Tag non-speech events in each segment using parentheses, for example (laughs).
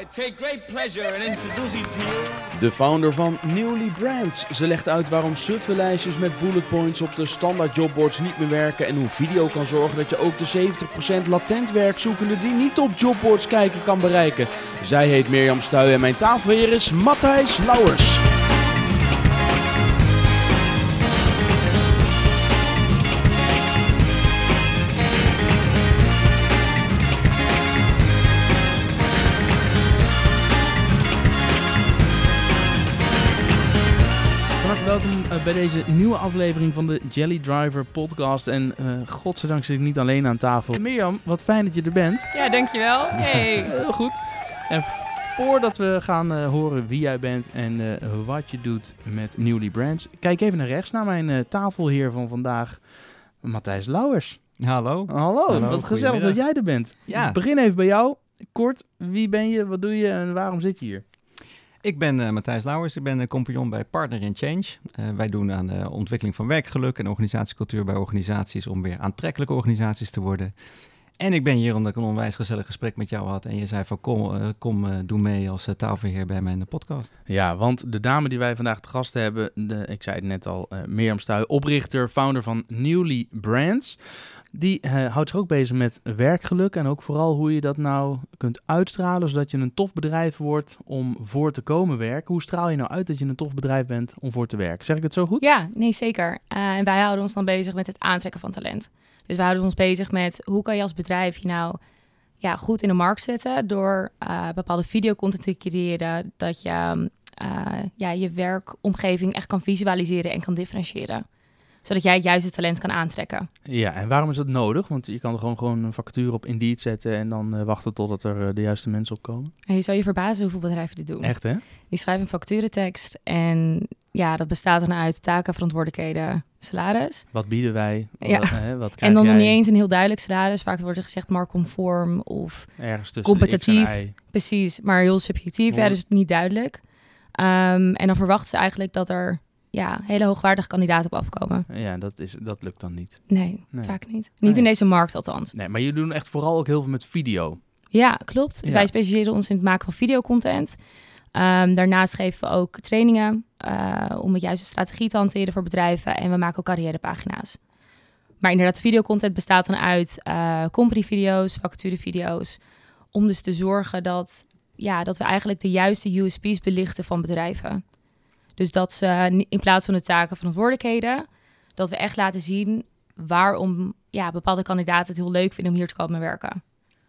I take great pleasure in introducing you De founder van Newly Brands. Ze legt uit waarom suffe lijstjes met bullet points op de standaard jobboards niet meer werken. En hoe video kan zorgen dat je ook de 70% latent werkzoekenden die niet op jobboards kijken kan bereiken. Zij heet Mirjam Stuy en mijn tafelheer is Matthijs Lauwers. Bij deze nieuwe aflevering van de Jelly Driver podcast. En eh godzijdank zit ik niet alleen aan tafel. Mirjam, wat fijn dat je er bent. Ja, dankjewel. (laughs) Hey. Heel goed. En voordat we gaan eh, horen wie jij bent en eh, wat je doet met Newly Brands, kijk even naar rechts naar mijn eh, tafelheer van vandaag, Matthijs Lauwers. Hallo. Hallo, Hallo, wat gezellig dat jij er bent. Ja. Ik begin even bij jou. Kort, wie ben je, wat doe je en waarom zit je hier? Ik ben eh, Matthijs Lauwers, ik ben een compagnon bij Partner in Change. Eh, wij doen aan de ontwikkeling van werkgeluk en organisatiecultuur bij organisaties om weer aantrekkelijke organisaties te worden. En ik ben hier omdat ik een onwijs gezellig gesprek met jou had en je zei van kom, eh, kom doe mee als tafelheer bij mijn podcast. Ja, want de dame die wij vandaag te gast hebben, de, ik zei het net al, Mirjam Stuy, oprichter, founder van Newly Brands. Die eh, houdt zich ook bezig met werkgeluk en ook vooral hoe je dat nou kunt uitstralen, zodat je een tof bedrijf wordt om voor te komen werken. Hoe straal je nou uit dat je een tof bedrijf bent om voor te werken? Zeg ik het zo goed? Ja, nee, zeker. Eh, en wij houden ons dan bezig met het aantrekken van talent. Dus we houden ons bezig met hoe kan je als bedrijf je nou ja, goed in de markt zetten door eh, bepaalde videocontent te creëren, dat je eh, ja, je werkomgeving echt kan visualiseren en kan differentiëren. Zodat jij het juiste talent kan aantrekken. Ja, en waarom is dat nodig? Want je kan er gewoon, gewoon een vacature op Indeed zetten en dan eh, wachten totdat er eh, de juiste mensen opkomen. En je zou je verbazen hoeveel bedrijven dit doen. Echt hè? Die schrijven een facturentekst en ja, dat bestaat dan uit taken, verantwoordelijkheden, salaris. Wat bieden wij? Ja. Wat, hè, wat (laughs) En dan nog jij? niet eens een heel duidelijk salaris. Vaak wordt er gezegd marktconform of Ergens tussen de X competitief. precies, maar heel subjectief. Ja, dus niet duidelijk. Ehm, en dan verwachten ze eigenlijk dat er ja, hele hoogwaardige kandidaten op afkomen. Ja, dat, is, dat lukt dan niet. Nee, Nee. vaak niet. Niet Nee. in deze markt althans. Nee, maar jullie doen echt vooral ook heel veel met video. Ja, klopt. Ja. Wij specialiseren ons in het maken van videocontent. Ehm, daarnaast geven we ook trainingen eh, om het juiste strategie te hanteren voor bedrijven. En we maken ook carrièrepagina's. Maar inderdaad, videocontent bestaat dan uit eh company-video's, vacaturevideo's. Om dus te zorgen dat, ja, dat we eigenlijk de juiste USP's belichten van bedrijven. Dus dat ze ni- in plaats van de taken verantwoordelijkheden, dat we echt laten zien waarom ja, bepaalde kandidaten het heel leuk vinden om hier te komen werken.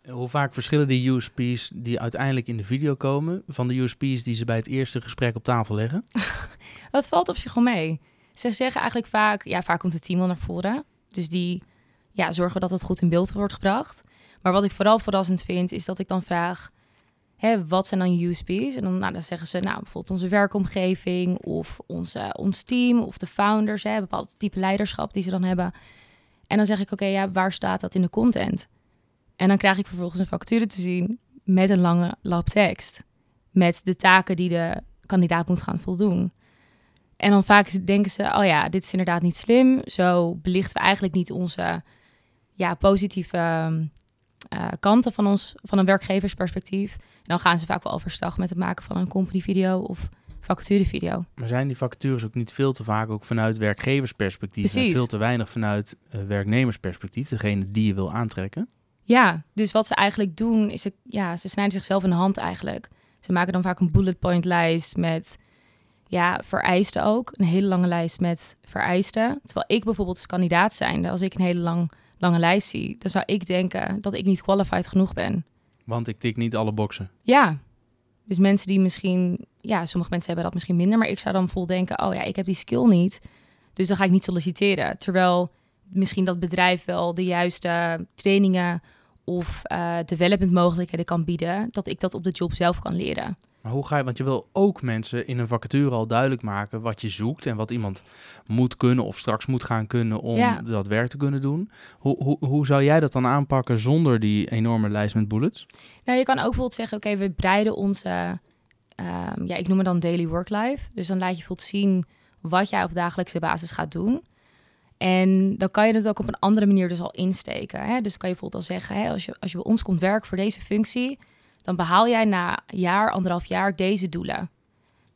Hoe vaak verschillen die USP's die uiteindelijk in de video komen... van de USP's die ze bij het eerste gesprek op tafel leggen? (laughs) Dat valt op zich wel mee. Ze zeggen eigenlijk vaak, ja, vaak komt het team wel naar voren. Dus die ja, zorgen dat het goed in beeld wordt gebracht. Maar wat ik vooral verrassend vind, is dat ik dan vraag, hè, wat zijn dan USP's? En dan, nou, dan zeggen ze, nou, bijvoorbeeld onze werkomgeving of onze, ons team of de founders, hè, bepaald type leiderschap die ze dan hebben. En dan zeg ik, oké, ja, waar staat dat in de content? En dan krijg ik vervolgens een factuur te zien met een lange lab tekst. Met de taken die de kandidaat moet gaan voldoen. En dan vaak denken ze, oh ja, dit is inderdaad niet slim. Zo belichten we eigenlijk niet onze ja, positieve eh, kanten van, ons, van een werkgeversperspectief. En dan gaan ze vaak wel overstag met het maken van een company video of vacaturevideo. Maar zijn die vacatures ook niet veel te vaak ook vanuit werkgeversperspectief... en veel te weinig vanuit eh, werknemersperspectief... degene die je wil aantrekken? Ja, dus wat ze eigenlijk doen, is ze, ja, ze snijden zichzelf in de hand eigenlijk. Ze maken dan vaak een bullet point lijst met ja, vereisten ook. Een hele lange lijst met vereisten. Terwijl ik bijvoorbeeld als kandidaat zijnde, als ik een hele lang, lange lijst zie, dan zou ik denken dat ik niet qualified genoeg ben. Want ik tik niet alle boxen. Ja, dus mensen die misschien, ja, sommige mensen hebben dat misschien minder, maar ik zou dan vol denken, oh ja, ik heb die skill niet, dus dan ga ik niet solliciteren. Terwijl misschien dat bedrijf wel de juiste trainingen of eh development mogelijkheden kan bieden, dat ik dat op de job zelf kan leren. Maar hoe ga je, want je wil ook mensen in een vacature al duidelijk maken wat je zoekt en wat iemand moet kunnen of straks moet gaan kunnen om Ja. dat werk te kunnen doen. Hoe, hoe, hoe zou jij dat dan aanpakken zonder die enorme lijst met bullets? Nou, je kan ook bijvoorbeeld zeggen, oké, we breiden onze, ehm, ja, ik noem het dan daily work life. Dus dan laat je bijvoorbeeld zien wat jij op dagelijkse basis gaat doen. En dan kan je het ook op een andere manier dus al insteken. Hè? Dus kan je bijvoorbeeld al zeggen, hè, als, je, als je bij ons komt werken voor deze functie, dan behaal jij na een jaar, anderhalf jaar deze doelen.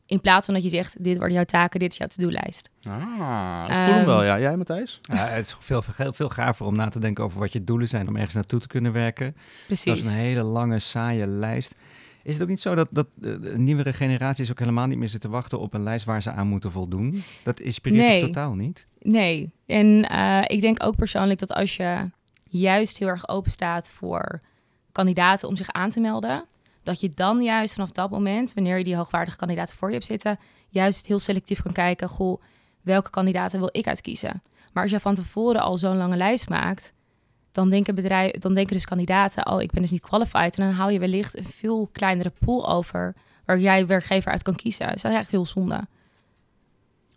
In plaats van dat je zegt, dit worden jouw taken, dit is jouw to-do-lijst. Ah, ik voel hem wel, ja. Jij, Matthijs? Ja, het is veel, veel, veel gaver om na te denken over wat je doelen zijn om ergens naartoe te kunnen werken. Dat is Precies. een hele lange, saaie lijst. Is het ook niet zo dat, dat de nieuwere generaties ook helemaal niet meer zitten wachten op een lijst waar ze aan moeten voldoen? Dat inspireert Nee. toch totaal niet? Nee. En eh, ik denk ook persoonlijk dat als je juist heel erg open staat voor kandidaten om zich aan te melden, dat je dan juist vanaf dat moment, wanneer je die hoogwaardige kandidaten voor je hebt zitten, juist heel selectief kan kijken, goh, welke kandidaten wil ik uitkiezen? Maar als je van tevoren al zo'n lange lijst maakt, dan denken, bedrijf, dan denken dus kandidaten, oh, ik ben dus niet qualified. En dan hou je wellicht een veel kleinere pool over waar jij werkgever uit kan kiezen. Dus dat is eigenlijk heel zonde.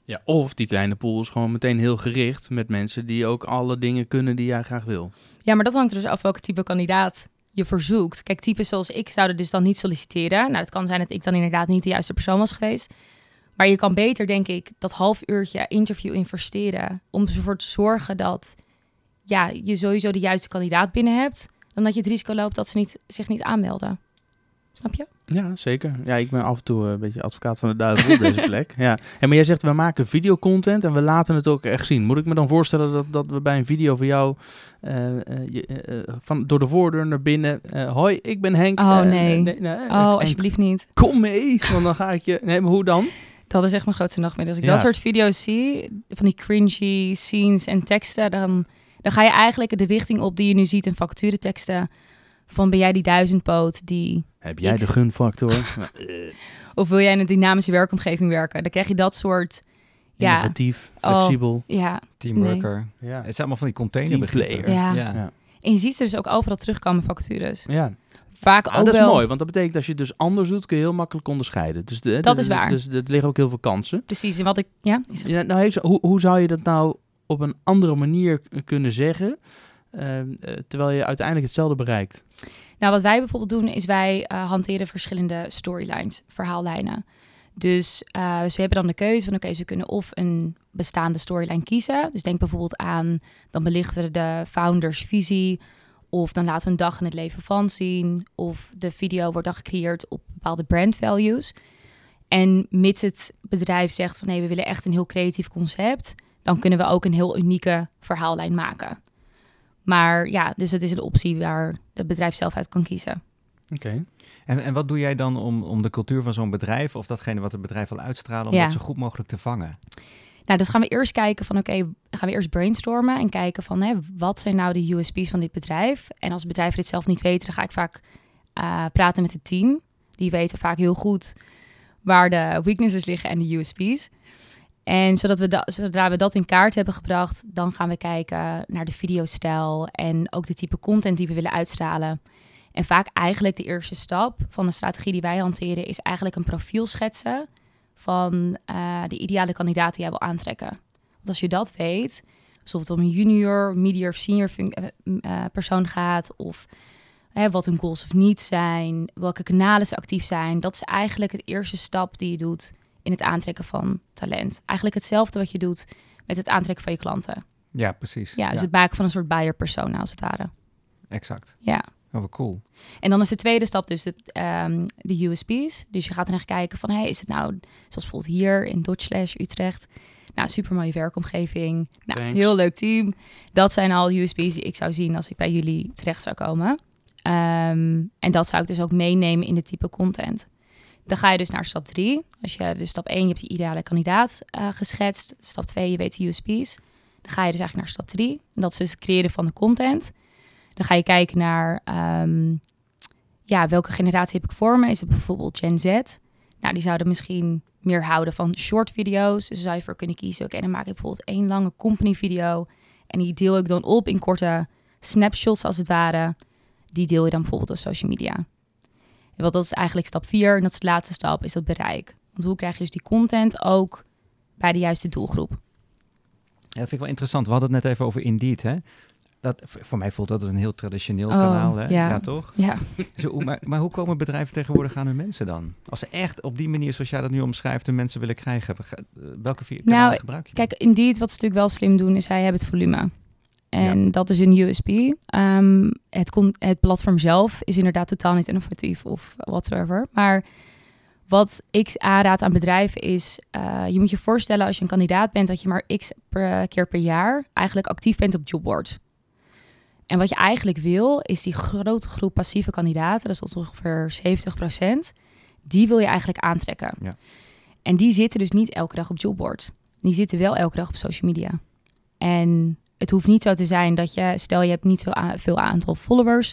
Ja, of die kleine pool is gewoon meteen heel gericht met mensen die ook alle dingen kunnen die jij graag wil. Ja, maar dat hangt er dus af welke type kandidaat je verzoekt. Kijk, typen zoals ik zouden dus dan niet solliciteren. Nou, het kan zijn dat ik dan inderdaad niet de juiste persoon was geweest. Maar je kan beter, denk ik, dat half uurtje interview investeren... om ervoor te zorgen dat ja, je sowieso de juiste kandidaat binnen hebt... dan dat je het risico loopt dat ze niet, zich niet aanmelden. Snap je? Ja, zeker. Ja, ik ben af en toe eh, een beetje advocaat van de duivel op deze (laughs) plek. Ja. En maar jij zegt, we maken videocontent en we laten het ook echt zien. Moet ik me dan voorstellen dat, dat we bij een video van jou... eh, eh, je, van, door de voordeur naar binnen... hoi, ik ben Henk. Oh, nee. nee, nee, Oh, alsjeblieft niet. Kom mee, want dan ga ik je... Nee, maar hoe dan? Dat is echt mijn grootste nachtmerrie. Als ik Ja. dat soort video's zie, van die cringy scenes en teksten, dan, dan ga je eigenlijk de richting op die je nu ziet in vacatureteksten. Van ben jij die duizendpoot die... Heb jij de gunfactor? (laughs) Of wil jij in een dynamische werkomgeving werken? Dan krijg je dat soort... Ja, Innovatief, Oh. flexibel. ja. Teamworker. Ja. Het zijn allemaal van die containerbegrippen. Ja. Ja. Ja. En je ziet ze dus ook overal terugkomen vacatures. ja. Vaak Ah, ook dat is mooi, want dat betekent als je het dus anders doet, kun je heel makkelijk onderscheiden. Dus de, Dat de- is waar. Dus er liggen ook heel veel kansen. Precies, en wat ik... Ja, nou, heeft- hoe, hoe zou je dat nou op een andere manier kunnen zeggen, terwijl je uiteindelijk hetzelfde bereikt? Nou, wat wij bijvoorbeeld doen, is wij eh, hanteren verschillende storylines, verhaallijnen. Dus eh, ze hebben dan de keuze van, oké, ze kunnen of een bestaande storyline kiezen. Dus denk bijvoorbeeld aan, dan belichten we de founders visie. Of dan laten we een dag in het leven van zien. Of de video wordt dan gecreëerd op bepaalde brand values. En mits het bedrijf zegt van, nee, we willen echt een heel creatief concept. Dan kunnen we ook een heel unieke verhaallijn maken. Maar ja, dus het is een optie waar het bedrijf zelf uit kan kiezen. Oké. En, en wat doe jij dan om, om de cultuur van zo'n bedrijf, of datgene wat het bedrijf wil uitstralen, om Ja. dat zo goed mogelijk te vangen? Nou, dus gaan we eerst kijken van, oké, gaan we eerst brainstormen en kijken van, hè, wat zijn nou de USP's van dit bedrijf? En als bedrijven dit zelf niet weten, dan ga ik vaak eh, praten met het team. Die weten vaak heel goed waar de weaknesses liggen en de USP's. En zodat we zodra we dat in kaart hebben gebracht, dan gaan we kijken naar de videostijl en ook de type content die we willen uitstralen. En vaak eigenlijk de eerste stap van de strategie die wij hanteren is eigenlijk een profiel schetsen van eh, de ideale kandidaat die jij wil aantrekken. Want als je dat weet, alsof het om een junior, medior of senior eh, eh, persoon gaat, of wat hun goals of needs zijn, welke kanalen ze actief zijn, dat is eigenlijk het eerste stap die je doet in het aantrekken van talent. Eigenlijk hetzelfde wat je doet met het aantrekken van je klanten. Ja, precies. Ja, dus het maken van een soort buyer persona als het ware. exact. Ja. Oh, cool. En dan is de tweede stap dus de, ehm, de USP's. Dus je gaat er naar kijken van, hey, is het nou, zoals bijvoorbeeld hier in Dodge Utrecht, nou, super mooie werkomgeving, nou, Thanks. heel leuk team. Dat zijn al USP's die ik zou zien als ik bij jullie terecht zou komen. Ehm, en dat zou ik dus ook meenemen in de type content. Dan ga je dus naar stap drie. Als je dus stap 1, je hebt je ideale kandidaat eh, geschetst. Stap 2, je weet de USP's. Dan ga je dus eigenlijk naar stap 3. En dat is dus het creëren van de content. Dan ga je kijken naar ehm, ja, welke generatie heb ik voor me? Is het bijvoorbeeld Gen Z? Nou, die zouden misschien meer houden van short video's. Dus zou je voor kunnen kiezen. Oké, dan maak ik bijvoorbeeld één lange company video. En die deel ik dan op in korte snapshots als het ware. Die deel je dan bijvoorbeeld op social media. Wat dat is eigenlijk stap 4. En dat is de laatste stap, is dat bereik. Want hoe krijg je dus die content ook bij de juiste doelgroep? Ja, dat vind ik wel interessant. We hadden het net even over Indeed, hè? Dat, voor mij voelt dat als een heel traditioneel Oh, kanaal, hè? ja. Ja, toch? Ja, (laughs) Zo, maar, maar hoe komen bedrijven tegenwoordig aan hun mensen dan? Als ze echt op die manier, zoals jij dat nu omschrijft, hun mensen willen krijgen, eh, welke vier Nou, kanalen gebruik je? Kijk, Indeed, wat ze natuurlijk wel slim doen, is zij hebben het volume. En dat is een USP. Ehm, het, kon, het platform zelf is inderdaad totaal niet innovatief of whatsoever. Maar wat ik aanraad aan bedrijven is, eh, je moet je voorstellen als je een kandidaat bent, dat je maar x per, keer per jaar eigenlijk actief bent op jobboards. En wat je eigenlijk wil, is die grote groep passieve kandidaten, dat is ongeveer 70%, die wil je eigenlijk aantrekken. Ja. En die zitten dus niet elke dag op jobboards. Die zitten wel elke dag op social media. En het hoeft niet zo te zijn dat je, stel je hebt niet zo veel aantal followers,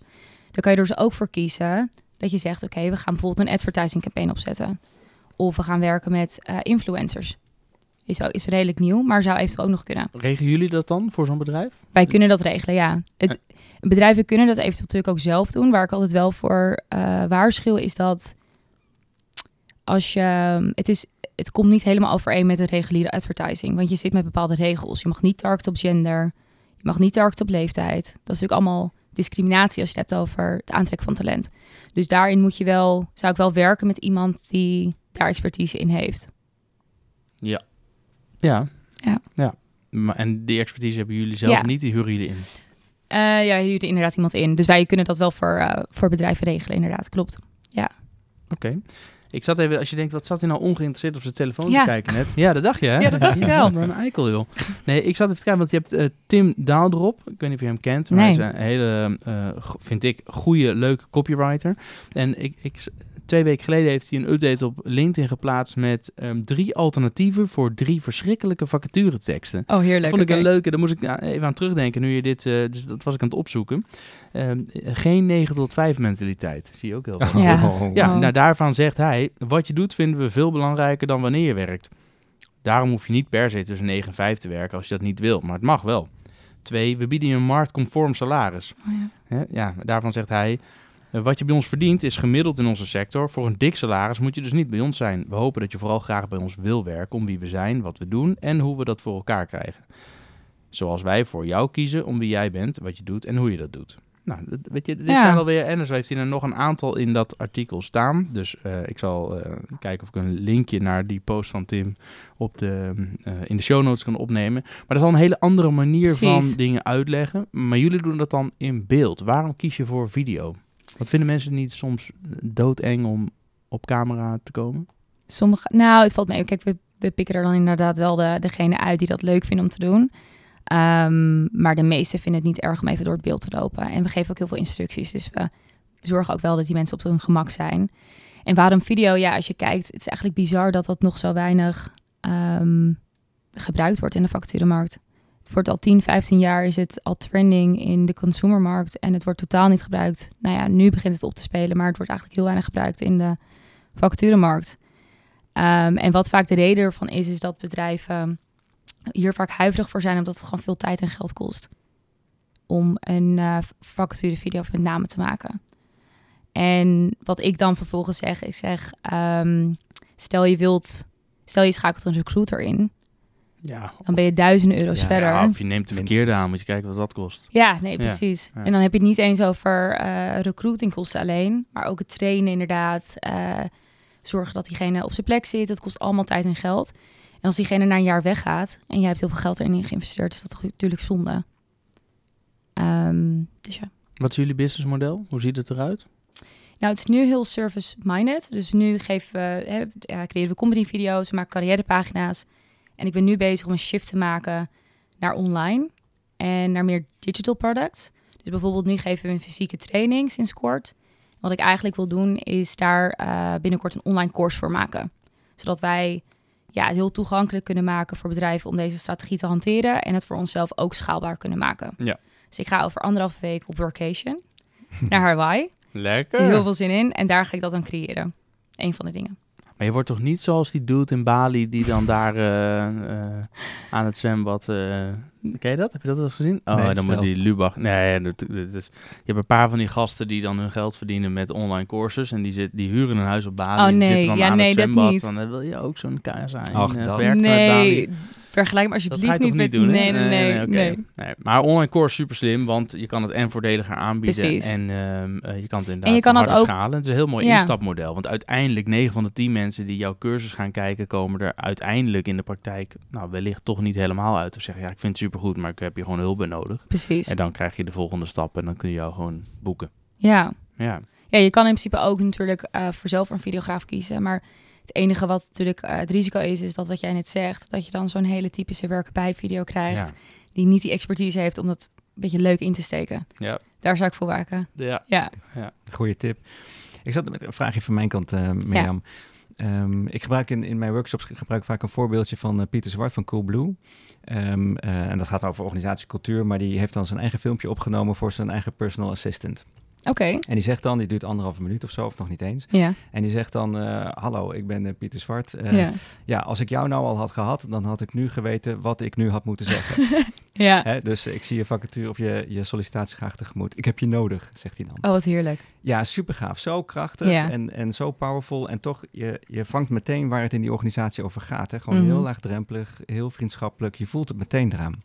dan kan je er dus ook voor kiezen dat je zegt, oké, we gaan bijvoorbeeld een advertising campaign opzetten. Of we gaan werken met eh, influencers. Is, is redelijk nieuw, maar zou eventueel ook nog kunnen. Regelen jullie dat dan voor zo'n bedrijf? Wij kunnen dat regelen, ja. Het, bedrijven kunnen dat eventueel natuurlijk ook zelf doen. Waar ik altijd wel voor eh, waarschuw is dat als je... Het, is, het komt niet helemaal overeen met de reguliere advertising. Want je zit met bepaalde regels. Je mag niet targeten op gender. Je mag niet targeten op leeftijd. Dat is natuurlijk allemaal discriminatie als je het hebt over het aantrekken van talent. Dus daarin moet je wel, zou ik wel werken met iemand die daar expertise in heeft. Ja. Ja. ja. Maar, en die expertise hebben jullie zelf Ja. niet, die huren jullie in. Eh, ja, je huurt er inderdaad iemand in. Dus wij kunnen dat wel voor, eh, voor bedrijven regelen, inderdaad. Klopt. Oké. Ik zat even, als je denkt, wat zat hij nou ongeïnteresseerd op zijn telefoon Ja. te kijken net? Ja, dat dacht je, hè? Ja, dat dacht ik wel. Een eikel, joh. Nee, ik zat even te kijken, want je hebt eh, Tim Daaldrop. Ik weet niet of je hem kent, maar Nee. hij is een hele, eh, vind ik, goede, leuke copywriter. En ik, ik, twee weken geleden heeft hij een update op LinkedIn geplaatst met ehm, drie alternatieven voor drie verschrikkelijke vacatureteksten. Oh, heerlijk. Vond ik een leuke, daar moest ik ja, even aan terugdenken nu je dit, eh, dus dat was ik aan het opzoeken. Ehm, geen 9 tot 5 mentaliteit, zie je ook heel veel. (laughs) Ja. Oh. Ja, Oh. nou daarvan zegt hij, wat je doet vinden we veel belangrijker dan wanneer je werkt. Daarom hoef je niet per se tussen 9 en 5 te werken als je dat niet wil, maar het mag wel. Twee, we bieden je een marktconform salaris. Oh, ja. Ja, daarvan zegt hij, eh, wat je bij ons verdient is gemiddeld in onze sector. Voor een dik salaris moet je dus niet bij ons zijn. We hopen dat je vooral graag bij ons wil werken om wie we zijn, wat we doen en hoe we dat voor elkaar krijgen. Zoals wij voor jou kiezen om wie jij bent, wat je doet en hoe je dat doet. Nou, weet je, dit Ja. zijn alweer, en zo heeft hij er nog een aantal in dat artikel staan. Dus eh, ik zal eh, kijken of ik een linkje naar die post van Tim op de, eh, in de show notes kan opnemen. Maar dat is al een hele andere manier Precies. van dingen uitleggen. Maar jullie doen dat dan in beeld. Waarom kies je voor video? Wat vinden mensen niet soms doodeng om op camera te komen? Sommige, nou, het valt mee. Kijk, we, we pikken er dan inderdaad wel de, degene uit die dat leuk vinden om te doen. Ehm, maar de meesten vinden het niet erg om even door het beeld te lopen. En we geven ook heel veel instructies. Dus we zorgen ook wel dat die mensen op hun gemak zijn. En waarom video? Ja, als je kijkt, het is eigenlijk bizar dat dat nog zo weinig ehm, gebruikt wordt in de vacaturemarkt. Het wordt al 10, 15 jaar is het al trending in de consumermarkt en het wordt totaal niet gebruikt. Nou ja, nu begint het op te spelen, maar het wordt eigenlijk heel weinig gebruikt in de vacaturemarkt. Um, en wat vaak de reden ervan is, is dat bedrijven hier vaak huiverig voor zijn, omdat het gewoon veel tijd en geld kost om een uh, vacaturevideo met namen te maken. En wat ik dan vervolgens zeg, ik zeg, um, stel je wilt, stel je schakelt een recruiter in, ja, dan ben je duizenden euro's Ja, verder. Ja, of je neemt de verkeerde aan, moet je kijken wat dat kost. Ja, nee, precies. ja. En dan heb je het niet eens over uh, recruitingkosten alleen, maar ook het trainen inderdaad. Uh, zorgen dat diegene op zijn plek zit. Het kost allemaal tijd en geld. En als diegene na een jaar weggaat en jij hebt heel veel geld erin geïnvesteerd, is dat natuurlijk zonde. Um, dus ja. Wat is jullie businessmodel? Hoe ziet het eruit? Nou, het is nu heel service-minded. Dus nu geven we, hè, ja, creëren we company-video's, we maken carrièrepagina's. En ik ben nu bezig om een shift te maken naar online en naar meer digital products. Dus bijvoorbeeld nu geven we een fysieke training sinds kort. Wat ik eigenlijk wil doen is daar uh, binnenkort een online course voor maken. Zodat wij ja, het heel toegankelijk kunnen maken voor bedrijven om deze strategie te hanteren. En het voor onszelf ook schaalbaar kunnen maken. Ja. Dus ik ga over anderhalve week op workation (laughs) naar Hawaii. Lekker. Heel veel zin in. En daar ga ik dat dan creëren. Een van de dingen. Maar je wordt toch niet zoals die dude in Bali die dan daar uh, uh, aan het zwembad... Uh, ken je dat? Heb je dat wel eens gezien? Oh, nee, dan moet die Lubach... Nee, dat, dus, je hebt een paar van die gasten die dan hun geld verdienen met online courses. En die, zit, die huren een huis op Bali. Oh en nee, zitten dan ja aan nee, het dat zwembad. niet. Dan wil je ook zo'n KSA Ach, in, dat. werk nee, Vergelijk maar Dat ga je alsjeblieft toch niet niet met... doen, nee, nee, nee. nee. Nee, Maar online is super slim, want je kan het en voordeliger aanbieden Precies. en ehm, eh, je kan het inderdaad En je kan harder ook- schalen. Het is een heel mooi Ja. instapmodel, want uiteindelijk 9 van de 10 mensen die jouw cursus gaan kijken, komen er uiteindelijk in de praktijk nou, wellicht toch niet helemaal uit. Of zeggen, ja, ik vind het supergoed, maar ik heb hier gewoon hulp bij nodig. Precies. En dan krijg je de volgende stap en dan kun je jou gewoon boeken. Ja. Ja, ja, je kan in principe ook natuurlijk eh, voor zelf een videograaf kiezen. Maar het enige wat natuurlijk eh, het risico is, is dat wat jij net zegt, dat je dan zo'n hele typische werken bij video krijgt, ja. die niet die expertise heeft om dat een beetje leuk in te steken. Ja. Daar zou ik voor waken. ja. Ja. Goeie tip. Ik zat met een vraagje van mijn kant, eh Mirjam. Ehm, ik gebruik in, in mijn workshops gebruik ik vaak een voorbeeldje van eh, Pieter Zwart van Coolblue. Ehm, eh, en dat gaat over organisatiecultuur, maar die heeft dan zijn eigen filmpje opgenomen voor zijn eigen personal assistant. Oké. En die zegt dan, die duurt anderhalve minuut of zo, of nog niet eens. Ja. En die zegt dan, eh, hallo, ik ben eh, Pieter Zwart. Eh, ja. ja. als ik jou nou al had gehad, dan had ik nu geweten wat ik nu had moeten zeggen. (laughs) Ja. Hè, dus ik zie je vacature of je, je sollicitatie graag tegemoet. Ik heb je nodig, zegt hij dan. Oh, wat heerlijk. Ja, super gaaf. Zo krachtig Ja. en, en zo powerful. En toch, je, je vangt meteen waar het in die organisatie over gaat. Hè? Gewoon Mhm. heel laagdrempelig, heel vriendschappelijk. Je voelt het meteen eraan.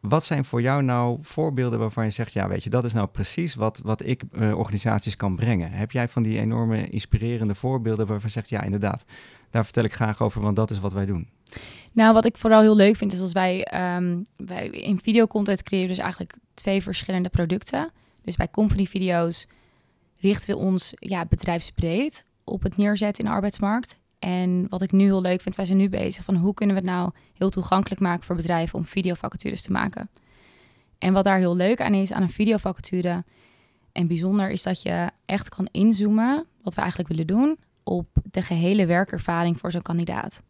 Wat zijn voor jou nou voorbeelden waarvan je zegt... ja, weet je, dat is nou precies wat, wat ik eh, organisaties kan brengen. Heb jij van die enorme inspirerende voorbeelden waarvan je zegt... ja, inderdaad, daar vertel ik graag over, want dat is wat wij doen. Nou, wat ik vooral heel leuk vind, is als wij, ehm, wij in videocontent creëren dus eigenlijk twee verschillende producten. Dus bij company video's richten we ons ja, bedrijfsbreed op het neerzetten in de arbeidsmarkt. En wat ik nu heel leuk vind, wij zijn nu bezig van hoe kunnen we het nou heel toegankelijk maken voor bedrijven om videovacatures te maken. En wat daar heel leuk aan is aan een videovacature en bijzonder is dat je echt kan inzoomen, wat we eigenlijk willen doen, op de gehele werkervaring voor zo'n kandidaat.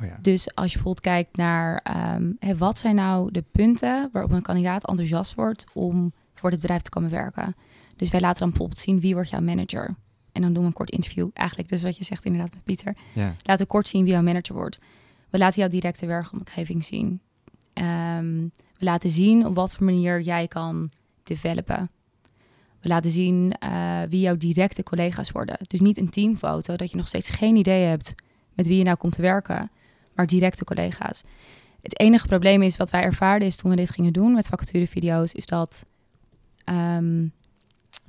Oh ja. Dus als je bijvoorbeeld kijkt naar ehm, wat zijn nou de punten waarop een kandidaat enthousiast wordt om voor dit bedrijf te komen werken. Dus wij laten dan bijvoorbeeld zien wie wordt jouw manager. En dan doen we een kort interview. Eigenlijk dus wat je zegt inderdaad met Pieter. Ja. Laten we kort zien wie jouw manager wordt. We laten jouw directe werkomgeving zien. Ehm, we laten zien op wat voor manier jij kan developen. We laten zien eh, wie jouw directe collega's worden. Dus niet een teamfoto, dat je nog steeds geen idee hebt met wie je nou komt te werken, maar directe collega's. Het enige probleem is wat wij ervaarden is toen we dit gingen doen met vacaturevideo's, is dat ehm,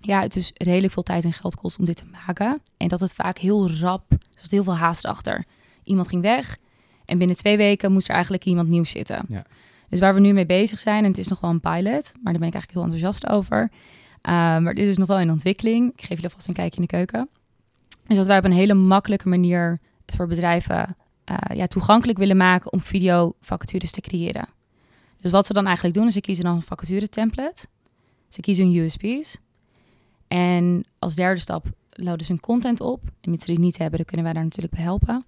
ja, het dus redelijk veel tijd en geld kost om dit te maken. En dat het vaak heel rap, er zat heel veel haast achter. Iemand ging weg en binnen twee weken moest er eigenlijk iemand nieuws zitten. Ja. Dus waar we nu mee bezig zijn, en het is nog wel een pilot, maar daar ben ik eigenlijk heel enthousiast over. Uh, maar dit is nog wel in ontwikkeling. Ik geef jullie alvast een kijkje in de keuken. Dus dat wij op een hele makkelijke manier het voor bedrijven uh, ja, toegankelijk willen maken om videovacatures te creëren. Dus wat ze dan eigenlijk doen, is ze kiezen dan een vacature template. Ze kiezen hun USP's. En als derde stap loaden ze hun content op. En mensen die niet hebben, dan kunnen wij daar natuurlijk bij helpen.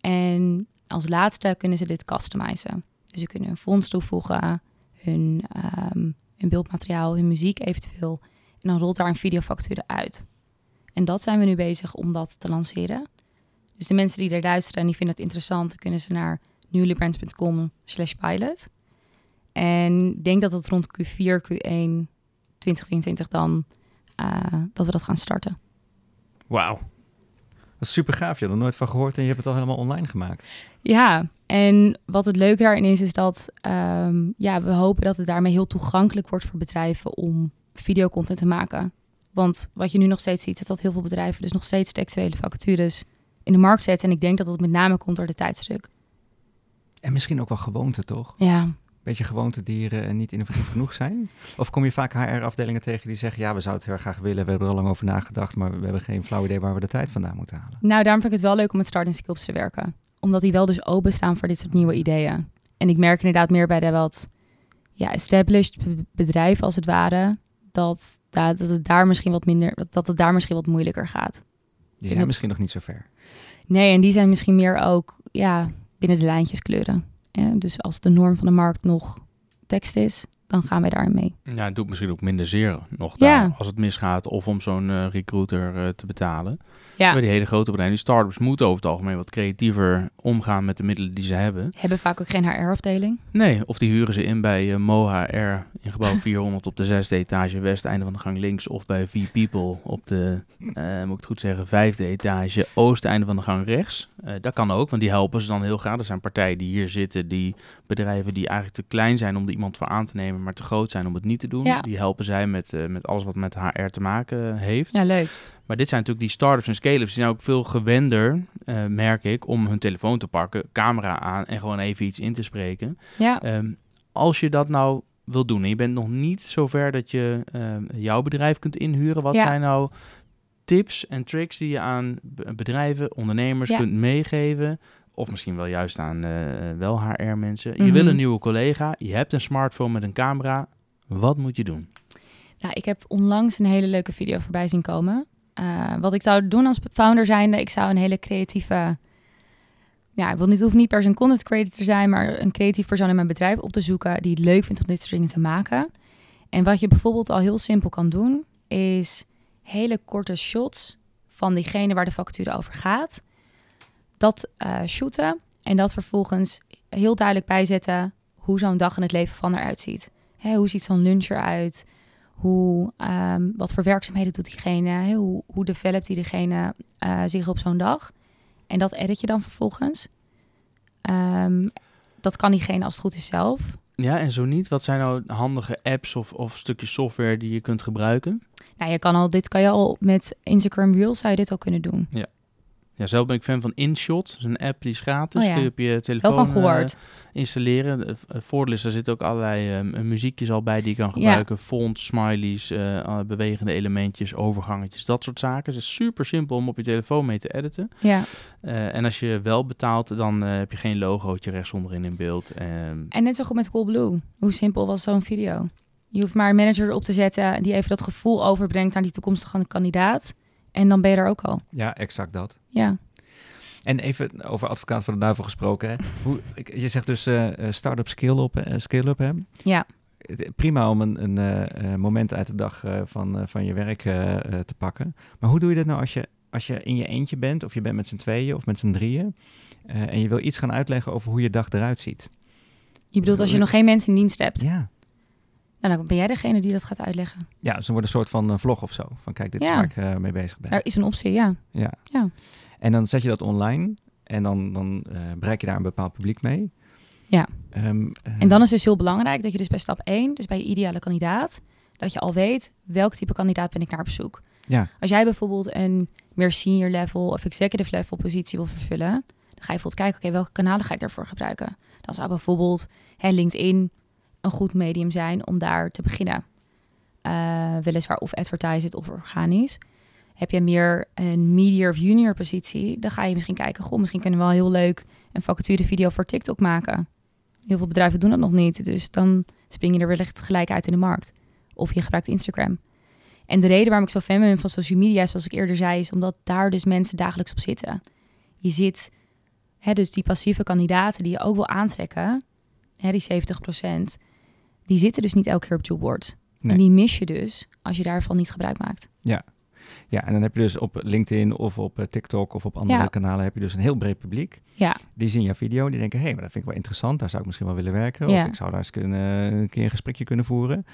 En als laatste kunnen ze dit customizen. Dus ze kunnen hun fonds toevoegen, hun, um, hun beeldmateriaal, hun muziek eventueel. En dan rolt daar een videofactuur uit. En dat zijn we nu bezig om dat te lanceren. Dus de mensen die er luisteren en die vinden het interessant, kunnen ze naar newlybrands.com slash pilot. En ik denk dat het rond Q4, Q1 2023 dan, dat we dat gaan starten. Wauw. Dat is super gaaf. Je hebt er nooit van gehoord en je hebt het al helemaal online gemaakt. Ja, en wat het leuke daarin is, is dat um, ja, we hopen dat het daarmee heel toegankelijk wordt voor bedrijven om videocontent te maken. Want wat je nu nog steeds ziet, is dat heel veel bedrijven dus nog steeds textuele vacatures in de markt zetten. En ik denk dat dat met name komt door de tijdsdruk. En misschien ook wel gewoonte, toch? Ja. Beetje gewoontedieren en niet innovatief (laughs) genoeg zijn? Of kom je vaak HR-afdelingen tegen die zeggen... ja, we zouden het heel graag willen, we hebben er al lang over nagedacht... maar we hebben geen flauw idee waar we de tijd vandaan moeten halen. Nou, daarom vind ik het wel leuk om met starting skills te werken. Omdat die wel dus openstaan voor dit soort nieuwe ideeën. En ik merk inderdaad meer bij de wat ja, established bedrijven als het ware... dat, dat het daar misschien wat minder, dat het daar misschien wat moeilijker gaat. Die zijn misschien nog niet zo ver. Nee, en die zijn misschien meer ook ja, binnen de lijntjes kleuren. Ja, dus als de norm van de markt nog tekst is, dan gaan wij daarin mee. Ja, het doet misschien ook minder zeer nog Ja. daar, als het misgaat of om zo'n eh, recruiter eh, te betalen. Ja, Bij die hele grote bedrijven, die startups moeten over het algemeen wat creatiever omgaan met de middelen die ze hebben. hebben vaak ook geen HR-afdeling. Nee, of die huren ze in bij uh, MoHR in gebouw (laughs) 400 op de zesde etage west, einde van de gang links. Of bij V-People op de, moet ik het goed zeggen, vijfde etage oost, einde van de gang rechts. Eh, dat kan ook, want die helpen ze dan heel graag. Er zijn partijen die hier zitten, die bedrijven die eigenlijk te klein zijn om er iemand voor aan te nemen, maar te groot zijn om het niet te doen. Ja. Die helpen zij met, eh, met alles wat met HR te maken heeft. Ja, leuk. Maar dit zijn natuurlijk die startups en scale-ups. Die zijn ook veel gewender, eh, merk ik, om hun telefoon te pakken, camera aan en gewoon even iets in te spreken. Ja, Ehm, als je dat nou wil doen en je bent nog niet zover dat je ehm, jouw bedrijf kunt inhuren, wat Ja. zijn nou tips en tricks die je aan be- bedrijven, ondernemers Ja. kunt meegeven? Of misschien wel juist aan eh, wel HR-mensen. Je Mhm. wil een nieuwe collega, je hebt een smartphone met een camera. Wat moet je doen? Nou, ik heb onlangs een hele leuke video voorbij zien komen. Eh, wat ik zou doen als founder zijnde, ik zou een hele creatieve... Ja, ik wil niet, hoeft niet per se een content creator te zijn, maar een creatief persoon in mijn bedrijf op te zoeken die het leuk vindt om dit soort dingen te maken. En wat je bijvoorbeeld al heel simpel kan doen, is hele korte shots van diegene waar de vacature over gaat. Dat eh, shooten en dat vervolgens heel duidelijk bijzetten hoe zo'n dag in het leven van eruit ziet. Hè, hoe ziet zo'n lunch eruit? Hoe, ehm, wat voor werkzaamheden doet diegene? Hè? Hoe, hoe developt die diegene eh, zich op zo'n dag? En dat edit je dan vervolgens. Ehm, dat kan diegene als het goed is zelf. Ja, en zo niet. Wat zijn nou handige apps of, of stukjes software die je kunt gebruiken? Nou, je kan al, dit kan je al met Instagram Reels zou je dit al kunnen doen. Ja, zelf ben ik fan van InShot. Dat is een app die is gratis. Oh ja. Kun je op je telefoon van eh, installeren. Eh, voordeel is, er zitten ook allerlei ehm, muziekjes al bij die je kan gebruiken. Fonts, smileys, eh, bewegende elementjes, overgangetjes, dat soort zaken. Het is super simpel om op je telefoon mee te editen. ja. Eh, en als je wel betaalt, dan eh, heb je geen logootje rechts onderin in beeld. Ehm, En net zo goed met Coolblue. Hoe simpel was zo'n video? Je hoeft maar een manager erop te zetten die even dat gevoel overbrengt naar die toekomstige kandidaat. En dan ben je er ook al. Ja, exact dat. Ja. En even over advocaat van de duivel gesproken. Hè. (laughs) Hoe, je zegt dus eh, start-up scale-up, eh, scale-up hè? Ja. Prima om een, een moment uit de dag van, van je werk te pakken. Maar hoe doe je dat nou als je, als je in je eentje bent, of je bent met z'n tweeën of met z'n drieën, en je wil iets gaan uitleggen over hoe je dag eruit ziet? Je bedoelt als je nog geen mensen in dienst hebt. Ja. Nou, dan ben jij degene die dat gaat uitleggen. Ja, dus dan wordt een soort van eh, vlog of zo. Van kijk, dit is Ja. waar ik eh, mee bezig ben. Daar is een optie, ja. Ja. Ja. En dan zet je dat online en dan, dan eh, bereik je daar een bepaald publiek mee. Ja. Ehm, eh, En dan is het dus heel belangrijk dat je dus bij stap 1, dus bij je ideale kandidaat, dat je al weet welk type kandidaat ben ik naar op zoek. Ja. Als jij bijvoorbeeld een meer senior level of executive level positie wil vervullen, dan ga je bijvoorbeeld kijken, oké, welke kanalen ga ik daarvoor gebruiken? Dan zou bijvoorbeeld hè, LinkedIn een goed medium zijn om daar te beginnen. Eh, weliswaar of advertise of organisch. Heb je meer een media of junior positie, dan ga je misschien kijken, goh, misschien kunnen we wel heel leuk een vacature video voor TikTok maken. Heel veel bedrijven doen dat nog niet, dus dan spring je er wellicht gelijk uit in de markt. Of je gebruikt Instagram. En de reden waarom ik zo fan ben van social media, zoals ik eerder zei, is omdat daar dus mensen dagelijks op zitten. Je zit, hè, dus die passieve kandidaten die je ook wil aantrekken, hè, die 70%, die zitten dus niet elke keer op jobboards. Nee. En die mis je dus als je daarvan niet gebruik maakt. Ja, en dan heb je dus op LinkedIn of op eh, TikTok of op andere Ja. kanalen heb je dus een heel breed publiek. Ja, Die zien jouw video, die denken, hé, hey, maar dat vind ik wel interessant, daar zou ik misschien wel willen werken. Ja. Of ik zou daar eens kunnen, een keer een gesprekje kunnen voeren.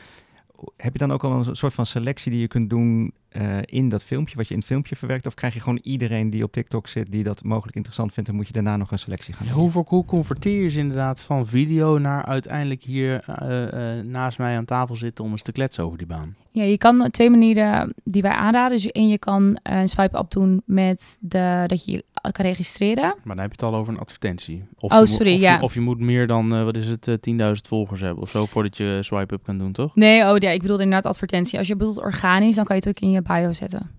Heb je dan ook al een soort van selectie die je kunt doen eh, in dat filmpje, wat je in het filmpje verwerkt? Of krijg je gewoon iedereen die op TikTok zit, die dat mogelijk interessant vindt, en moet je daarna nog een selectie gaan Ja, doen? hoe, converteer je ze inderdaad van video naar uiteindelijk hier eh, eh, naast mij aan tafel zitten om eens te kletsen over die baan? Ja, je kan twee manieren die wij aanraden. Dus één, je kan eh, een swipe-up doen met de, dat je je kan registreren. Maar dan heb je het al over een advertentie. Of Oh, je moet- sorry, of ja. Je, of je moet meer dan, eh, wat is het, eh, 10.000 volgers hebben of zo, voordat je swipe-up kan doen, toch? Nee, oh ja, ik bedoel inderdaad advertentie. Als je bedoelt organisch, dan kan je het ook in je bio zetten.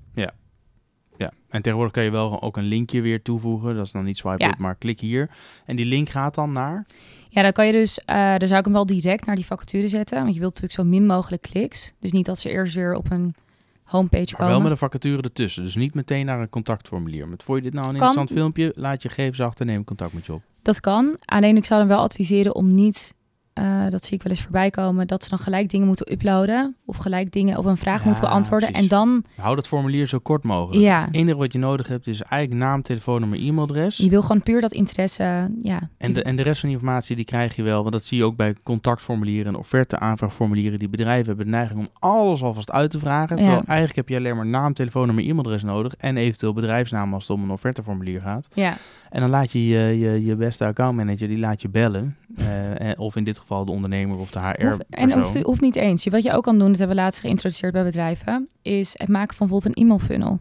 Ja, en tegenwoordig kan je wel ook een linkje weer toevoegen. Dat is dan niet swipe-up, Ja. maar klik hier. En die link gaat dan naar... Ja, dan kan je dus, eh dan zou ik hem wel direct naar die vacature zetten. Want je wilt natuurlijk zo min mogelijk kliks. Dus niet dat ze eerst weer op een homepage Maar komen. wel met een vacature ertussen. Dus niet meteen naar een contactformulier. Maar vond je dit nou een Kan. interessant filmpje? Laat je gegevens achter, neem contact met je op. Dat kan. Alleen ik zou dan wel adviseren om niet eh, dat zie ik wel eens voorbij komen, dat ze dan gelijk dingen moeten uploaden of gelijk dingen of een vraag Ja, moeten beantwoorden. precies. En dan, Hou dat formulier zo kort mogelijk. ja, Het enige wat je nodig hebt is eigenlijk naam, telefoonnummer, e-mailadres. je wil gewoon puur dat interesse, ja. En de, en de rest van de informatie die krijg je wel. Want dat zie je ook bij contactformulieren en offerte-aanvraagformulieren. Die bedrijven hebben de neiging om alles alvast uit te vragen. Ja. Terwijl eigenlijk heb je alleen maar naam, telefoonnummer, e-mailadres nodig. En eventueel bedrijfsnaam als het om een offerteformulier gaat. ja. En dan laat je je, je, je beste accountmanager, die laat je bellen. Eh, eh, of in dit geval de ondernemer of de HR-persoon. en hoeft, niet eens. Wat je ook kan doen, dat hebben we laatst geïntroduceerd bij bedrijven, is het maken van bijvoorbeeld een e-mail funnel.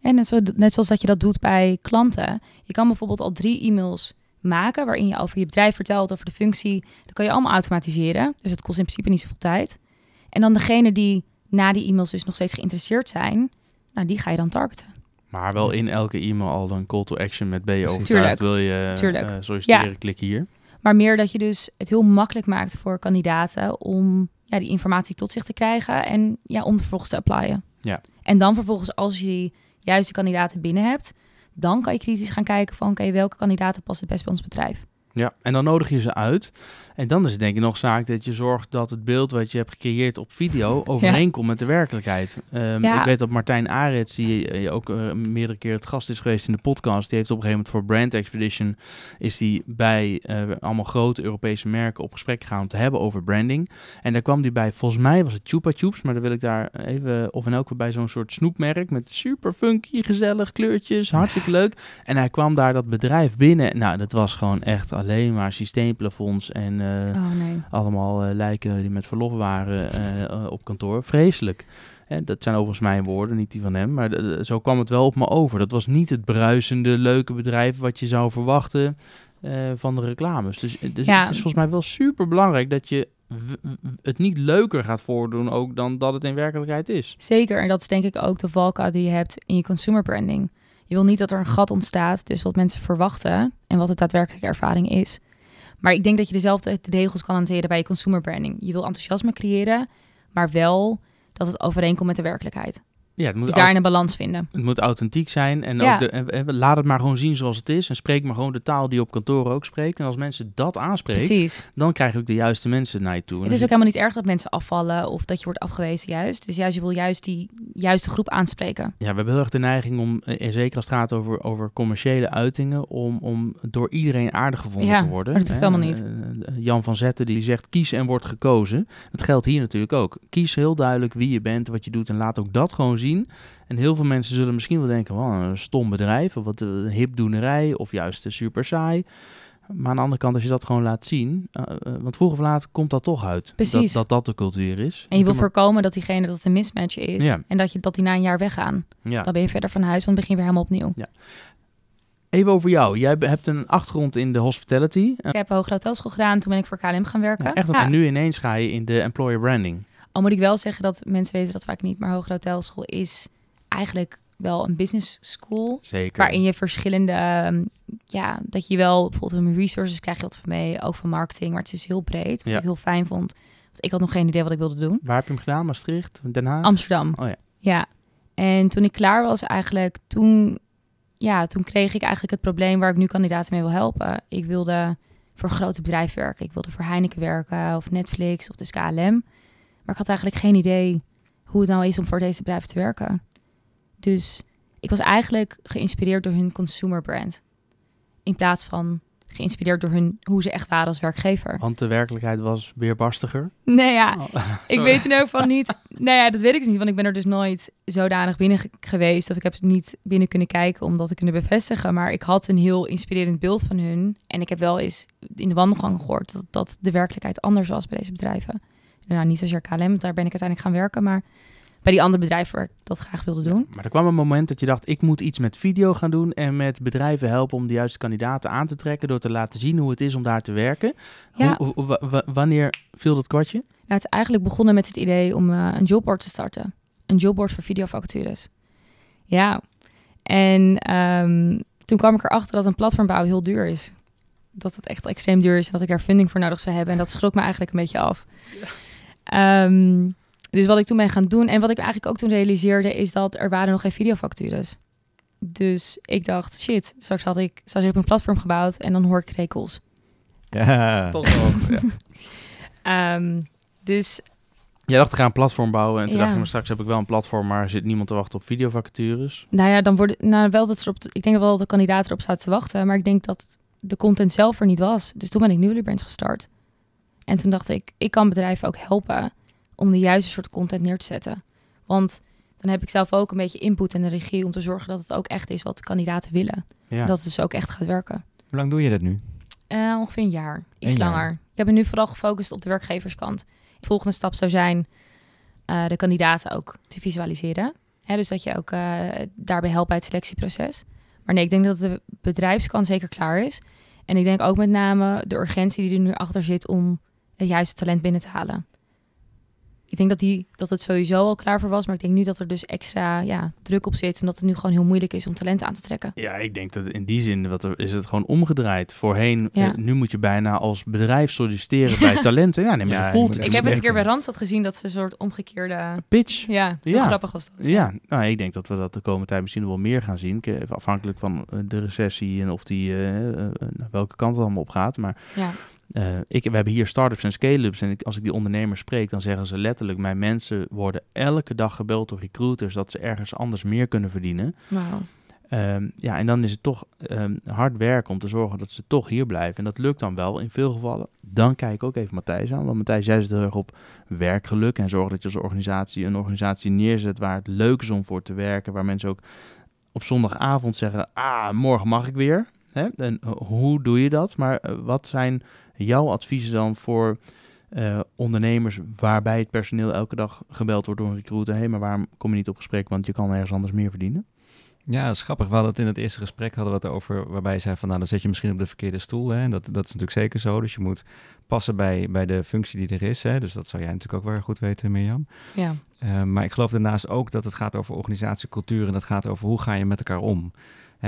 En net, zo, net zoals dat je dat doet bij klanten. Je kan bijvoorbeeld al drie e-mails maken waarin je over je bedrijf vertelt, over de functie. Dat kan je allemaal automatiseren. Dus het kost in principe niet zoveel tijd. En dan degene die na die e-mails dus nog steeds geïnteresseerd zijn, nou, die ga je dan targeten. Maar wel in elke e-mail al dan call to action met ben je overtuigd, wil je eh, solliciteren, Ja. klik hier. Maar meer dat je dus het heel makkelijk maakt voor kandidaten om ja, die informatie tot zich te krijgen en ja, om vervolgens te applyen. Ja. En dan vervolgens, als je die juiste kandidaten binnen hebt, dan kan je kritisch gaan kijken van oké, welke kandidaten passen het best bij ons bedrijf. Ja, en dan nodig je ze uit. En dan is het denk ik nog zaak dat je zorgt dat het beeld wat je hebt gecreëerd op video (laughs) overeenkomt met de werkelijkheid. Ehm, Ja. Ik weet dat Martijn Arets, die eh, ook eh, meerdere keer het gast is geweest in de podcast, die heeft op een gegeven moment voor Brand Expedition, is die bij eh, allemaal grote Europese merken op gesprek gegaan om te hebben over branding. En daar kwam hij bij, volgens mij was het Chupa Chups, maar dan wil ik daar even, of in elk geval bij zo'n soort snoepmerk met super funky, gezellig kleurtjes, hartstikke leuk. En hij kwam daar dat bedrijf binnen. Nou, dat was gewoon echt alleen maar systeemplafonds en eh, Oh nee. allemaal eh, lijken die met verlof waren eh, op kantoor. Vreselijk. Hè, dat zijn overigens mijn woorden, niet die van hem. Maar zo kwam het wel op me over. Dat was niet het bruisende, leuke bedrijf wat je zou verwachten van de reclames. Dus, dus Ja. het is volgens mij wel super belangrijk dat je het niet leuker gaat voordoen ook dan dat het in werkelijkheid is. Zeker, en dat is denk ik ook de valkuil die je hebt in je consumer branding. Je wil niet dat er een gat ontstaat tussen wat mensen verwachten en wat de daadwerkelijke ervaring is. Maar ik denk dat je dezelfde regels kan hanteren bij je consumer branding. Je wil enthousiasme creëren, maar wel dat het overeenkomt met de werkelijkheid. Ja, het moet Dus daarin een balans vinden. Het moet authentiek zijn en Ja. ook de, en- en laat het maar gewoon zien zoals het is. En spreek maar gewoon de taal die je op kantoor ook spreekt. En als mensen dat aanspreekt, Precies. dan krijg je ook de juiste mensen naar je toe. En Het is ook helemaal niet erg dat mensen afvallen of dat je wordt afgewezen juist. Dus juist, je wil juist die juiste groep aanspreken. Ja, we hebben heel erg de neiging om, eh, en zeker als het gaat over, over commerciële uitingen, om, om door iedereen aardig gevonden Ja, te worden. dat hoeft helemaal niet. eh, eh, Jan van Zetten die zegt kies en wordt gekozen. Dat geldt hier natuurlijk ook. Kies heel duidelijk wie je bent, wat je doet en laat ook dat gewoon zien. En heel veel mensen zullen misschien wel denken, wow, een stom bedrijf of wat een hipdoenerij of juist eh, super saai. Maar aan de andere kant, als je dat gewoon laat zien, eh, eh, want vroeg of laat komt dat toch uit. Precies. Dat, dat dat de cultuur is. En je wil voorkomen dat diegene dat het een mismatch is. Ja. En dat, je, dat die na een jaar weggaan. ja. Dan ben je verder van huis, want dan begin je weer helemaal opnieuw. Even over jou. Jij hebt een achtergrond in de hospitality. Ik heb een hogere hotelschool gedaan, toen ben ik voor KLM gaan werken. Ja, echt, Ja. en nu ineens ga je in de employer branding. Al moet ik wel zeggen dat mensen weten dat vaak niet, maar hogere hotelschool is eigenlijk wel een business school. Zeker. Waarin je verschillende, ehm, ja, dat je wel bijvoorbeeld human resources krijg je wat van mee, ook van marketing, maar het is heel breed. Wat Ja. ik heel fijn vond. Want ik had nog geen idee wat ik wilde doen. Waar heb je hem gedaan? Maastricht? Den Haag? Amsterdam. Oh ja. Ja. En toen ik klaar was eigenlijk, toen, ja, toen kreeg ik eigenlijk het probleem waar ik nu kandidaten mee wil helpen. Ik wilde voor grote bedrijf werken. Ik wilde voor Heineken werken of Netflix of dus KLM. Maar ik had eigenlijk geen idee hoe het nou is om voor deze bedrijven te werken. Dus ik was eigenlijk geïnspireerd door hun consumer brand. In plaats van geïnspireerd door hun, hoe ze echt waren als werkgever. Want de werkelijkheid was weerbarstiger. Nee, ja, Oh, (laughs) ik weet in ieder geval niet. Nou ja, dat weet ik dus niet, want ik ben er dus nooit zodanig binnen ge- geweest. Of ik heb niet binnen kunnen kijken om dat te kunnen bevestigen. Maar ik had een heel inspirerend beeld van hun. En ik heb wel eens in de wandelgang gehoord dat, dat de werkelijkheid anders was bij deze bedrijven. Nou, niet zozeer KLM, want daar ben ik uiteindelijk gaan werken. Maar bij die andere bedrijven waar ik dat graag wilde doen. Maar er kwam een moment dat je dacht, ik moet iets met video gaan doen en met bedrijven helpen om de juiste kandidaten aan te trekken door te laten zien hoe het is om daar te werken. Ja. Hoe- wanneer viel dat kwartje? Nou, het is eigenlijk begonnen met het idee om eh, een jobboard te starten. Een jobboard voor videovacatures. Ja, en ehm, toen kwam ik erachter dat een platformbouw heel duur is. Dat het echt extreem duur is en dat ik daar funding voor nodig zou hebben. En dat schrok me eigenlijk een beetje af. Ehm, dus wat ik toen ben gaan doen en wat ik eigenlijk ook toen realiseerde... is dat er waren nog geen videovacatures. Dus ik dacht, shit, straks had ik, straks heb ik een platform gebouwd en dan hoor ik rekels. Ja. Toch wel. ja. (laughs) Ehm, dus Jij dacht, ik ga een platform bouwen. En toen Ja. dacht ik, maar straks heb ik wel een platform, maar er zit niemand te wachten op videovacatures. Nou ja, dan worden nou wel dat ze op. Ik denk wel dat de kandidaten erop zaten te wachten, maar ik denk dat de content zelf er niet was. Dus toen ben ik Newly Brands gestart. En toen dacht ik, ik kan bedrijven ook helpen om de juiste soort content neer te zetten. Want dan heb ik zelf ook een beetje input en de regie om te zorgen dat het ook echt is wat de kandidaten willen. Ja. En dat het dus ook echt gaat werken. Hoe lang doe je dat nu? Eh, ongeveer een jaar, iets Een jaar. langer. Ik heb me nu vooral gefocust op de werkgeverskant. De volgende stap zou zijn eh, de kandidaten ook te visualiseren. Hè, dus dat je ook eh, daarbij helpt bij het selectieproces. Maar nee, ik denk dat de bedrijfskant zeker klaar is. En ik denk ook met name de urgentie die er nu achter zit om het juiste talent binnen te halen. Ik denk dat, die, dat het sowieso al klaar voor was, maar ik denk nu dat er dus extra ja, druk op zit, omdat het nu gewoon heel moeilijk is om talent aan te trekken. Ja, ik denk dat in die zin wat er, is het gewoon omgedraaid. Voorheen, Ja. eh, nu moet je bijna als bedrijf solliciteren bij (laughs) talenten. Ja, nee, maar Ja, ze je voelt. Ik heb het een keer bij. Randstad gezien dat ze een soort omgekeerde... pitch. Ja, heel Ja. grappig was dat. Ja, nou, ik denk dat we dat de komende tijd misschien wel meer gaan zien. Ke- Afhankelijk van eh, de recessie en of die eh, naar welke kant het allemaal op gaat. Maar Eh, ik, we hebben hier start-ups en scale-ups. En ik, als ik die ondernemers spreek, dan zeggen ze letterlijk... mijn mensen worden elke dag gebeld door recruiters... dat ze ergens anders meer kunnen verdienen. Ehm, ja, en dan is het toch ehm, hard werken om te zorgen dat ze toch hier blijven. En dat lukt dan wel in veel gevallen. Dan kijk ik ook even Matthijs aan. Want Matthijs, jij zit heel erg op werkgeluk. En zorg dat je als organisatie een organisatie neerzet waar het leuk is om voor te werken. Waar mensen ook op zondagavond zeggen, ah, morgen mag ik weer. Hè? En eh, hoe doe je dat? Maar eh, wat zijn jouw adviezen dan voor eh, ondernemers waarbij het personeel elke dag gebeld wordt door een recruiter? Hé, hey, maar waarom kom je niet op gesprek? Want je kan ergens anders meer verdienen. Ja, dat is grappig. We hadden het in het eerste gesprek hadden we het over waarbij je zei van nou dan zit je misschien op de verkeerde stoel. Hè? En dat, dat is natuurlijk zeker zo. Dus je moet passen bij, bij de functie die er is. Hè? Dus dat zou jij natuurlijk ook wel goed weten, Mirjam. Ja. Uh, maar ik geloof daarnaast ook dat het gaat over organisatiecultuur en dat gaat over hoe ga je met elkaar om.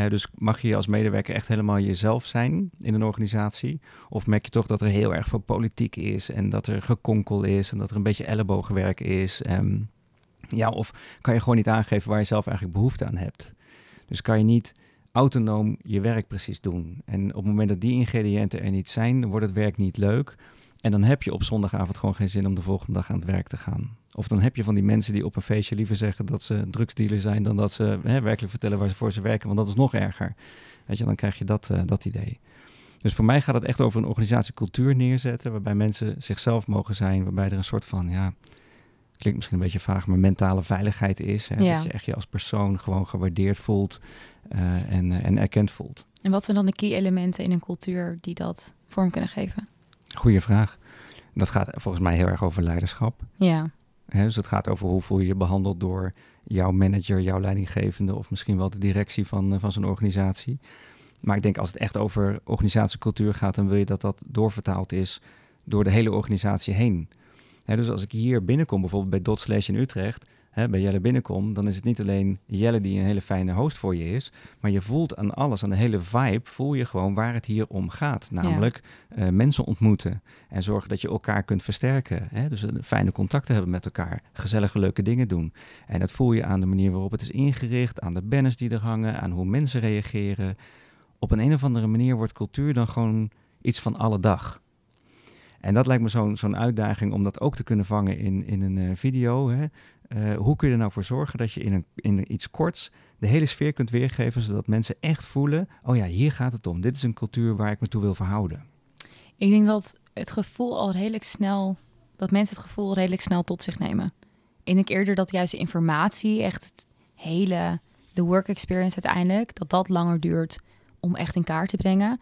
Dus mag je als medewerker echt helemaal jezelf zijn in een organisatie? Of merk je toch dat er heel erg veel politiek is en dat er gekonkel is en dat er een beetje ellebogenwerk is? Um, ja, of kan je gewoon niet aangeven waar je zelf eigenlijk behoefte aan hebt? Dus kan je niet autonoom je werk precies doen. En op het moment dat die ingrediënten er niet zijn, wordt het werk niet leuk. En dan heb je op zondagavond gewoon geen zin om de volgende dag aan het werk te gaan. Of dan heb je van die mensen die op een feestje liever zeggen dat ze drugsdealer zijn dan dat ze hè, werkelijk vertellen waar ze voor ze werken, want dat is nog erger. Weet je, dan krijg je dat, uh, dat idee. Dus voor mij gaat het echt over een organisatiecultuur neerzetten, waarbij mensen zichzelf mogen zijn, waarbij er een soort van, ja, klinkt misschien een beetje vaag, maar mentale veiligheid is. Hè? Ja. Dat je echt je als persoon gewoon gewaardeerd voelt uh, en, uh, en erkend voelt. En wat zijn dan de key elementen in een cultuur die dat vorm kunnen geven? Goeie vraag. Dat gaat volgens mij heel erg over leiderschap. Ja. Dus het gaat over hoe voel je je behandeld door jouw manager, jouw leidinggevende of misschien wel de directie van, uh, van zo'n organisatie. Maar ik denk als het echt over organisatiecultuur gaat, dan wil je dat dat doorvertaald is door de hele organisatie heen. Dus als ik hier binnenkom, bijvoorbeeld bij Dot Slash in Utrecht, hè, bij Jelle binnenkom, dan is het niet alleen Jelle die een hele fijne host voor je is, maar je voelt aan alles, aan de hele vibe, voel je gewoon waar het hier om gaat. Namelijk ja. uh, mensen ontmoeten en zorgen dat je elkaar kunt versterken. Hè? Dus een fijne contacten hebben met elkaar, gezellige leuke dingen doen. En dat voel je aan de manier waarop het is ingericht, aan de banners die er hangen, aan hoe mensen reageren. Op een, een of andere manier wordt cultuur dan gewoon iets van alle dag. En dat lijkt me zo'n zo'n uitdaging om dat ook te kunnen vangen in, in een uh, video. Hè? Uh, hoe kun je er nou voor zorgen dat je in, een, in iets korts de hele sfeer kunt weergeven, zodat mensen echt voelen, oh ja, hier gaat het om. Dit is een cultuur waar ik me toe wil verhouden. Ik denk dat het gevoel al redelijk snel, dat mensen het gevoel redelijk snel tot zich nemen. Ik denk eerder dat juist de informatie, echt het hele, de work experience uiteindelijk, dat dat langer duurt om echt in kaart te brengen.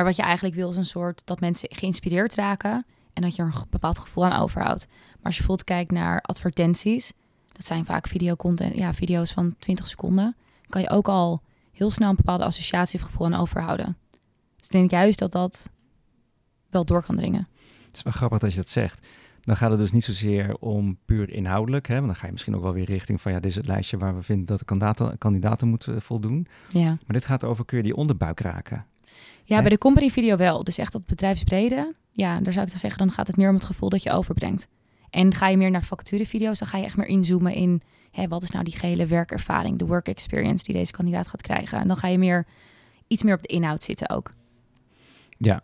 Maar wat je eigenlijk wil is een soort dat mensen geïnspireerd raken en dat je er een bepaald gevoel aan overhoudt. Maar als je bijvoorbeeld kijkt naar advertenties, dat zijn vaak videocontent, ja, video's van 20 seconden, kan je ook al heel snel een bepaalde associatie of gevoel aan overhouden. Dus ik denk juist dat dat wel door kan dringen. Het is wel grappig dat je dat zegt. Dan gaat het dus niet zozeer om puur inhoudelijk. Hè? Want dan ga je misschien ook wel weer richting van ja, dit is het lijstje waar we vinden dat de kandidaten, kandidaten moeten voldoen. Ja. Maar dit gaat over kun je die onderbuik raken. Ja, bij de company video wel. Dus echt dat bedrijfsbrede. Ja, daar zou ik dan zeggen, dan gaat het meer om het gevoel dat je overbrengt. En ga je meer naar vacaturevideo's, dan ga je echt meer inzoomen in hè, wat is nou die gehele werkervaring, de work experience die deze kandidaat gaat krijgen. En dan ga je meer iets meer op de inhoud zitten ook. Ja,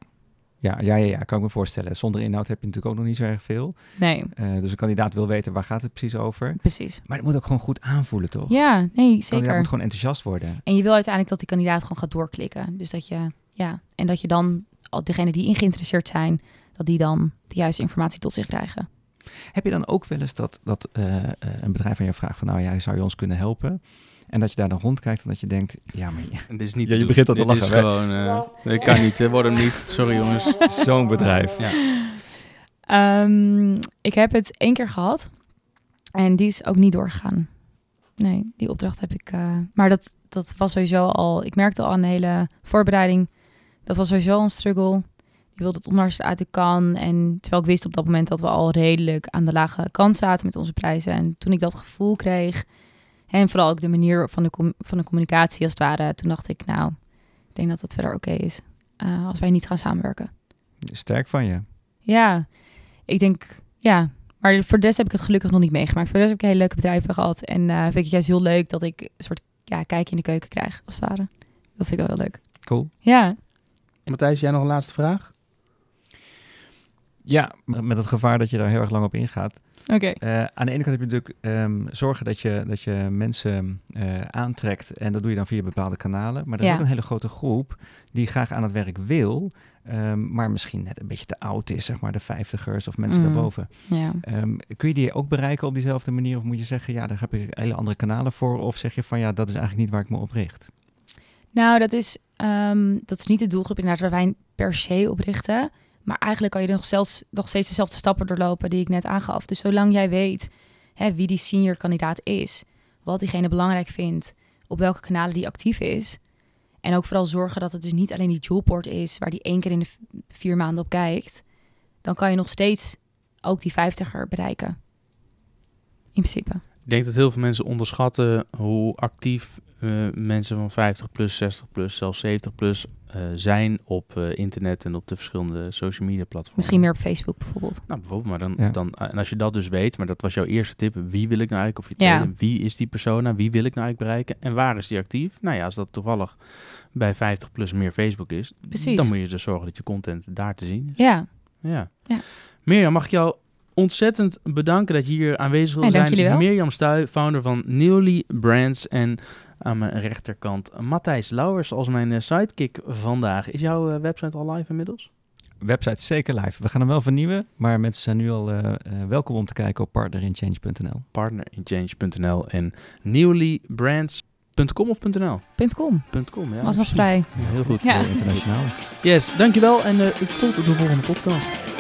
Ja, ja, ja, ja, kan ik me voorstellen. Zonder inhoud heb je natuurlijk ook nog niet zo erg veel. Nee, Eh, dus een kandidaat wil weten waar gaat het precies over. precies. Maar het moet ook gewoon goed aanvoelen, toch? Ja, nee, De kandidaat zeker. moet gewoon enthousiast worden. En je wil uiteindelijk dat die kandidaat gewoon gaat doorklikken. Dus dat je, ja, en dat je dan, al degenen die in geïnteresseerd zijn, dat die dan de juiste informatie tot zich krijgen. Heb je dan ook wel eens dat, dat eh, eh, een bedrijf aan je vraagt van... nou ja, zou je ons kunnen helpen? En dat je daar dan rondkijkt en dat je denkt... ja, maar ja, Dit is niet Ja, je doen. begint al te Dit lachen, is hè? gewoon... eh dit kan niet, dit wordt hem niet. Sorry jongens. (laughs) zo'n bedrijf. Ja. Ehm, ik heb het één keer gehad en die is ook niet doorgegaan. Nee, die opdracht heb ik. eh, maar dat, dat was sowieso al. Ik merkte al aan de hele voorbereiding. Dat was sowieso een struggle. Die wilde het onderste uit de kan. En terwijl ik wist op dat moment dat we al redelijk aan de lage kant zaten met onze prijzen. En toen ik dat gevoel kreeg. En vooral ook de manier van de, van de communicatie als het ware. Toen dacht ik, nou, ik denk dat het verder oké is. eh, als wij niet gaan samenwerken. Sterk van je. Ja, ik denk, ja. Maar voor de rest heb ik het gelukkig nog niet meegemaakt. Voor de rest heb ik hele leuke bedrijven gehad. En eh, vind ik het juist heel leuk dat ik een soort ja, kijkje in de keuken krijg, als het ware. Dat vind ik wel heel leuk. Cool. Ja, Matthijs, jij nog een laatste vraag? Ja, met het gevaar dat je daar heel erg lang op ingaat. oké. Eh, aan de ene kant heb je natuurlijk ehm, zorgen dat je, dat je mensen eh, aantrekt. En dat doe je dan via bepaalde kanalen. Maar er is ook een hele grote groep die graag aan het werk wil. ehm, maar misschien net een beetje te oud is, zeg maar de vijftigers of mensen Mm. daarboven. Ja. Ehm, kun je die ook bereiken op diezelfde manier? Of moet je zeggen, ja, daar heb ik hele andere kanalen voor? Of zeg je van, ja, dat is eigenlijk niet waar ik me op richt? Nou, dat is, ehm, dat is niet de doelgroep inderdaad waar wij per se op richten. Maar eigenlijk kan je nog, zelfs, nog steeds dezelfde stappen doorlopen die ik net aangaf. Dus zolang jij weet hè, wie die senior kandidaat is, wat diegene belangrijk vindt, op welke kanalen die actief is. En ook vooral zorgen dat het dus niet alleen die jobboard is waar die één keer in de vier maanden op kijkt. Dan kan je nog steeds ook die vijftiger bereiken. In principe. Ik denk dat heel veel mensen onderschatten hoe actief eh, mensen van 50 plus, 60 plus, zelfs 70 plus eh, zijn op eh, internet en op de verschillende social media platforms. Misschien meer op Facebook bijvoorbeeld. Nou, bijvoorbeeld, maar dan, Ja. dan, en als je dat dus weet, maar dat was jouw eerste tip, wie wil ik nou eigenlijk, of je Ja. tweede, wie is die persona, wie wil ik nou eigenlijk bereiken en waar is die actief? Nou ja, als dat toevallig bij 50 plus meer Facebook is, Precies. dan moet je dus zorgen dat je content daar te zien is. Ja, Ja. Ja. Mirjam, mag ik jou ontzettend bedanken dat je hier aanwezig Hey, dank zijn. Mirjam Stuy, founder van Newly Brands. En aan mijn rechterkant Matthijs Lauwers als mijn eh, sidekick vandaag. Is jouw eh, website al live inmiddels? Website zeker live. We gaan hem wel vernieuwen, maar mensen zijn nu al eh, welkom om te kijken op partnerinchange.nl. Partnerinchange.nl en newlybrands.com of .nl? .com. .com, ja. Was nog vrij. Ja, heel goed. Ja. Internationaal. Yes, dankjewel en eh, tot de volgende podcast.